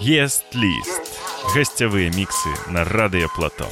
Єст-ліст. Гостєві мікси на Радіо Плато.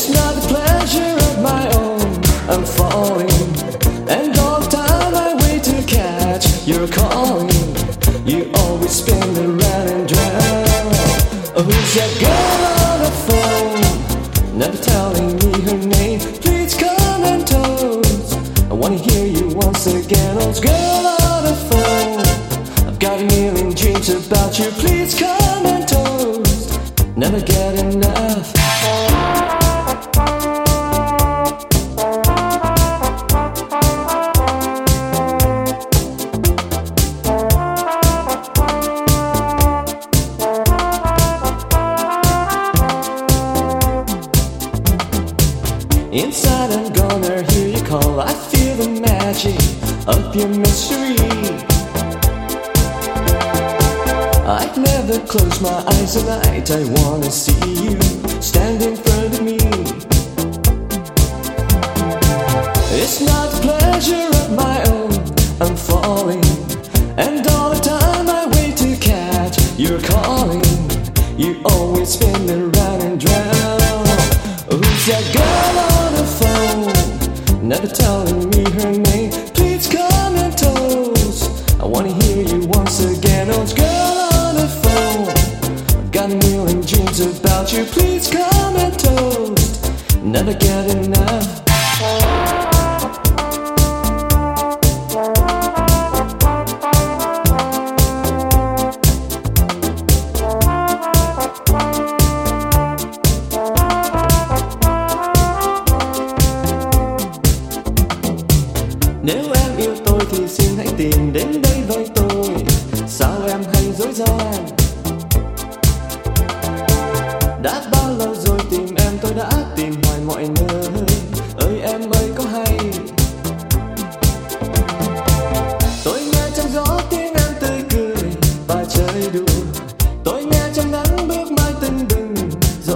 It's not the pleasure of my own. I'm falling, and all the time I wait to catch your calling. You always spin around and round. Oh, who's that girl?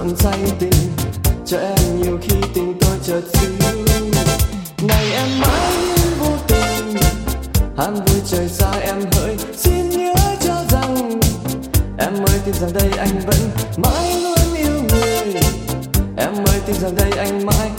cảm say tình cho em nhiều khi tình tôi chợt dữ Này em mãi yên vô tình, hát vui trời xa em hỡi. Xin nhớ cho rằng, em ơi tin rằng đây anh vẫn mãi luôn yêu người. Em ơi tin rằng đây anh mãi